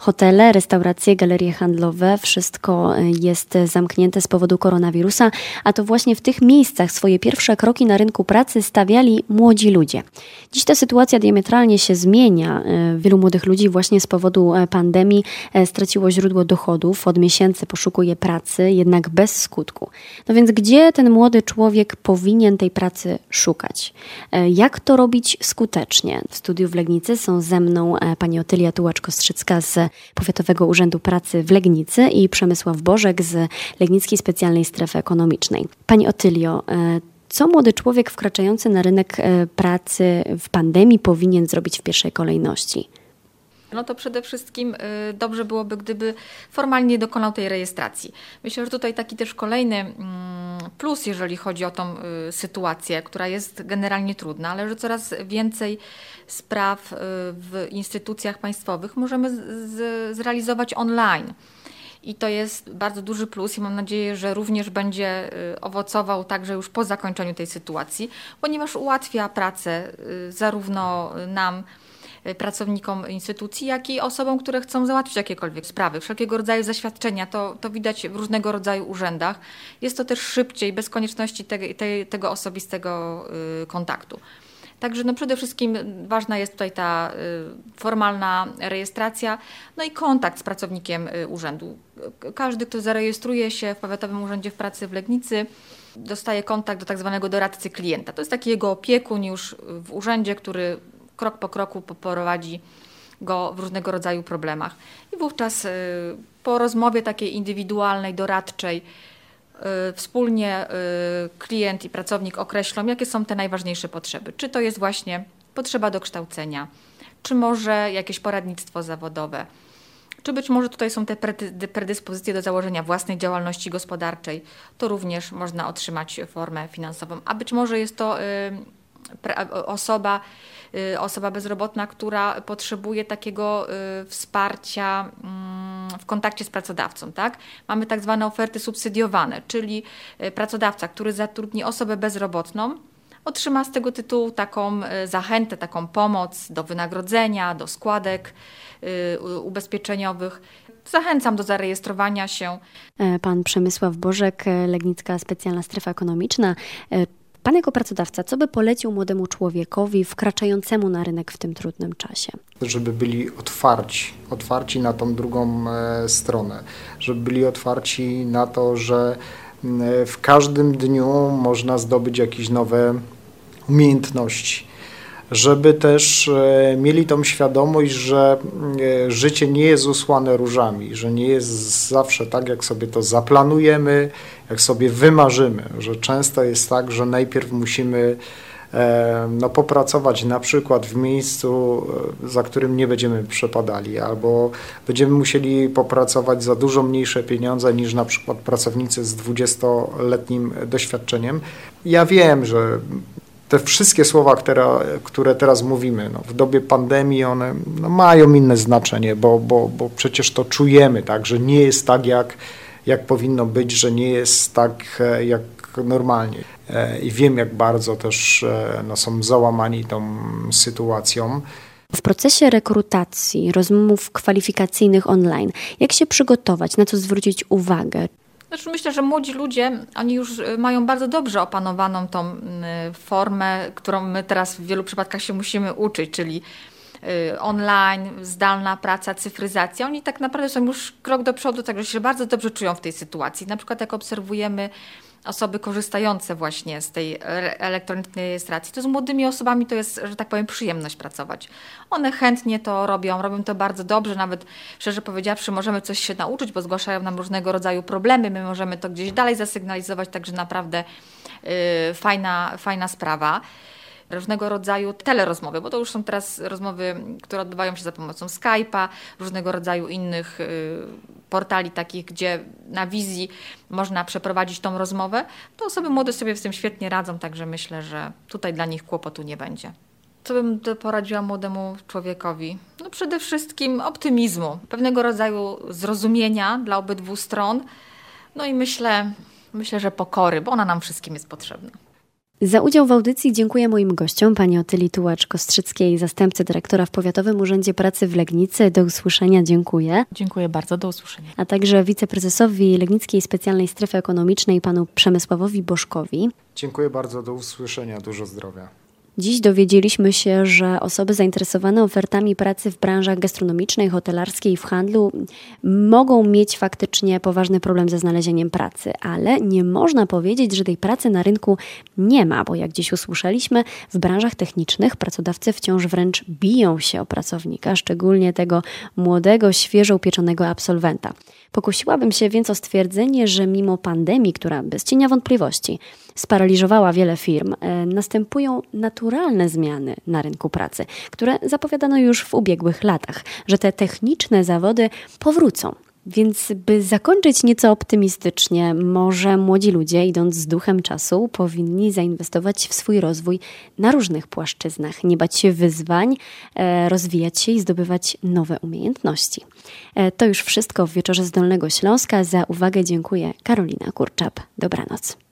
Hotele, restauracje, galerie handlowe, wszystko e, jest zamknięte z powodu koronawirusa, a to właśnie w tych miejscach swoje pierwsze kroki na rynku pracy stawiali młodzi ludzie. Dziś ta sytuacja diametralnie się zmienia. E, wielu młodych ludzi właśnie z powodu e, pandemii straciło źródło dochodów, od miesięcy poszukuje pracy, jednak bez skutku. No więc gdzie ten młody człowiek powinien tej pracy szukać? Jak to robić skutecznie? W studiu w Legnicy są ze mną pani Otylia Tułacz-Kostrzycka z Powiatowego Urzędu Pracy w Legnicy i Przemysław Bożek z Legnickiej Specjalnej Strefy Ekonomicznej. Pani Otylio, e, co młody człowiek wkraczający na rynek e, pracy w pandemii powinien zrobić w pierwszej kolejności? No to przede wszystkim y, dobrze byłoby, gdyby formalnie dokonał tej rejestracji. Myślę, że tutaj taki też kolejny mm, plus, jeżeli chodzi o tą y, sytuację, która jest generalnie trudna, ale że coraz więcej spraw y, w instytucjach państwowych możemy zrealizować online. I to jest bardzo duży plus i mam nadzieję, że również będzie owocował także już po zakończeniu tej sytuacji, ponieważ ułatwia pracę zarówno nam, Y, pracownikom instytucji, jak i osobom, które chcą załatwić jakiekolwiek sprawy, wszelkiego rodzaju zaświadczenia. To, to widać w różnego rodzaju urzędach. Jest to też szybciej, bez konieczności te, te, tego osobistego y, kontaktu. Także no przede wszystkim ważna jest tutaj ta y, formalna rejestracja, no i kontakt z pracownikiem y, urzędu. Każdy, kto zarejestruje się w Powiatowym Urzędzie w Pracy w Legnicy, dostaje kontakt do tak zwanego doradcy klienta. To jest taki jego opiekun już w urzędzie, który krok po kroku poprowadzi go w różnego rodzaju problemach. I wówczas y, po rozmowie takiej indywidualnej, doradczej, y, wspólnie y, klient i pracownik określą, jakie są te najważniejsze potrzeby. Czy to jest właśnie potrzeba dokształcenia, czy może jakieś poradnictwo zawodowe, czy być może tutaj są te predyspozycje do założenia własnej działalności gospodarczej, to również można otrzymać formę finansową. A być może jest to osoba, Y, osoba bezrobotna, która potrzebuje takiego y, wsparcia mm, w kontakcie z pracodawcą. Tak? Mamy tak zwane oferty subsydiowane, czyli y, pracodawca, który zatrudni osobę bezrobotną, otrzyma z tego tytułu taką zachętę, taką pomoc do wynagrodzenia, do składek ubezpieczeniowych. Zachęcam do zarejestrowania się. E, pan Przemysław Bożek, Legnicka Specjalna Strefa Ekonomiczna. E, Pan jako pracodawca, co by polecił młodemu człowiekowi wkraczającemu na rynek w tym trudnym czasie? Żeby byli otwarci, otwarci na tą drugą e, stronę, żeby byli otwarci na to, że w każdym dniu można zdobyć jakieś nowe umiejętności żeby też e, mieli tą świadomość, że e, życie nie jest usłane różami, że nie jest zawsze tak, jak sobie to zaplanujemy, jak sobie wymarzymy, że często jest tak, że najpierw musimy e, no, popracować na przykład w miejscu, za którym nie będziemy przepadali, albo będziemy musieli popracować za dużo mniejsze pieniądze niż na przykład pracownicy z 20-letnim doświadczeniem. Ja wiem, że te wszystkie słowa, które, które teraz mówimy, no, w dobie pandemii, one no, mają inne znaczenie, bo, bo, bo przecież to czujemy, tak, że nie jest tak, jak, jak powinno być, że nie jest tak, e, jak normalnie. E, I wiem, jak bardzo też e, no, są załamani tą sytuacją. W procesie rekrutacji, rozmów kwalifikacyjnych online, jak się przygotować, na co zwrócić uwagę? Znaczy myślę, że młodzi ludzie, oni już y, mają bardzo dobrze opanowaną tą y, formę, którą my teraz w wielu przypadkach się musimy uczyć, czyli online, zdalna praca, cyfryzacja. Oni tak naprawdę są już krok do przodu, także się bardzo dobrze czują w tej sytuacji. Na przykład jak obserwujemy osoby korzystające właśnie z tej elektronicznej rejestracji, to z młodymi osobami to jest, że tak powiem, przyjemność pracować. One chętnie to robią, robią to bardzo dobrze, nawet szczerze powiedziawszy, możemy coś się nauczyć, bo zgłaszają nam różnego rodzaju problemy, my możemy to gdzieś dalej zasygnalizować, także naprawdę yy, fajna, fajna sprawa różnego rodzaju telerozmowy, bo to już są teraz rozmowy, które odbywają się za pomocą Skype'a, różnego rodzaju innych y, portali takich, gdzie na wizji można przeprowadzić tą rozmowę, to osoby młode sobie z tym świetnie radzą, także myślę, że tutaj dla nich kłopotu nie będzie. Co bym poradziła młodemu człowiekowi? No przede wszystkim optymizmu, pewnego rodzaju zrozumienia dla obydwu stron, no i myślę, myślę, że pokory, bo ona nam wszystkim jest potrzebna. Za udział w audycji dziękuję moim gościom, pani Otyli Tułacz-Kostrzyckiej, zastępcy dyrektora w Powiatowym Urzędzie Pracy w Legnicy. Do usłyszenia, dziękuję. Dziękuję bardzo, do usłyszenia. A także wiceprezesowi Legnickiej Specjalnej Strefy Ekonomicznej, panu Przemysławowi Boszkowi. Dziękuję bardzo, do usłyszenia, dużo zdrowia. Dziś dowiedzieliśmy się, że osoby zainteresowane ofertami pracy w branżach gastronomicznej, hotelarskiej i w handlu mogą mieć faktycznie poważny problem ze znalezieniem pracy, ale nie można powiedzieć, że tej pracy na rynku nie ma, bo jak dziś usłyszeliśmy, w branżach technicznych pracodawcy wciąż wręcz biją się o pracownika, szczególnie tego młodego, świeżo upieczonego absolwenta. Pokusiłabym się więc o stwierdzenie, że mimo pandemii, która bez cienia wątpliwości sparaliżowała wiele firm, e, następują naturalne zmiany na rynku pracy, które zapowiadano już w ubiegłych latach, że te techniczne zawody powrócą. Więc, by zakończyć nieco optymistycznie, może młodzi ludzie, idąc z duchem czasu, powinni zainwestować w swój rozwój na różnych płaszczyznach, nie bać się wyzwań, e, rozwijać się i zdobywać nowe umiejętności. E, to już wszystko w wieczorze z Dolnego Śląska. Za uwagę dziękuję Karolina Kurczap. Dobranoc.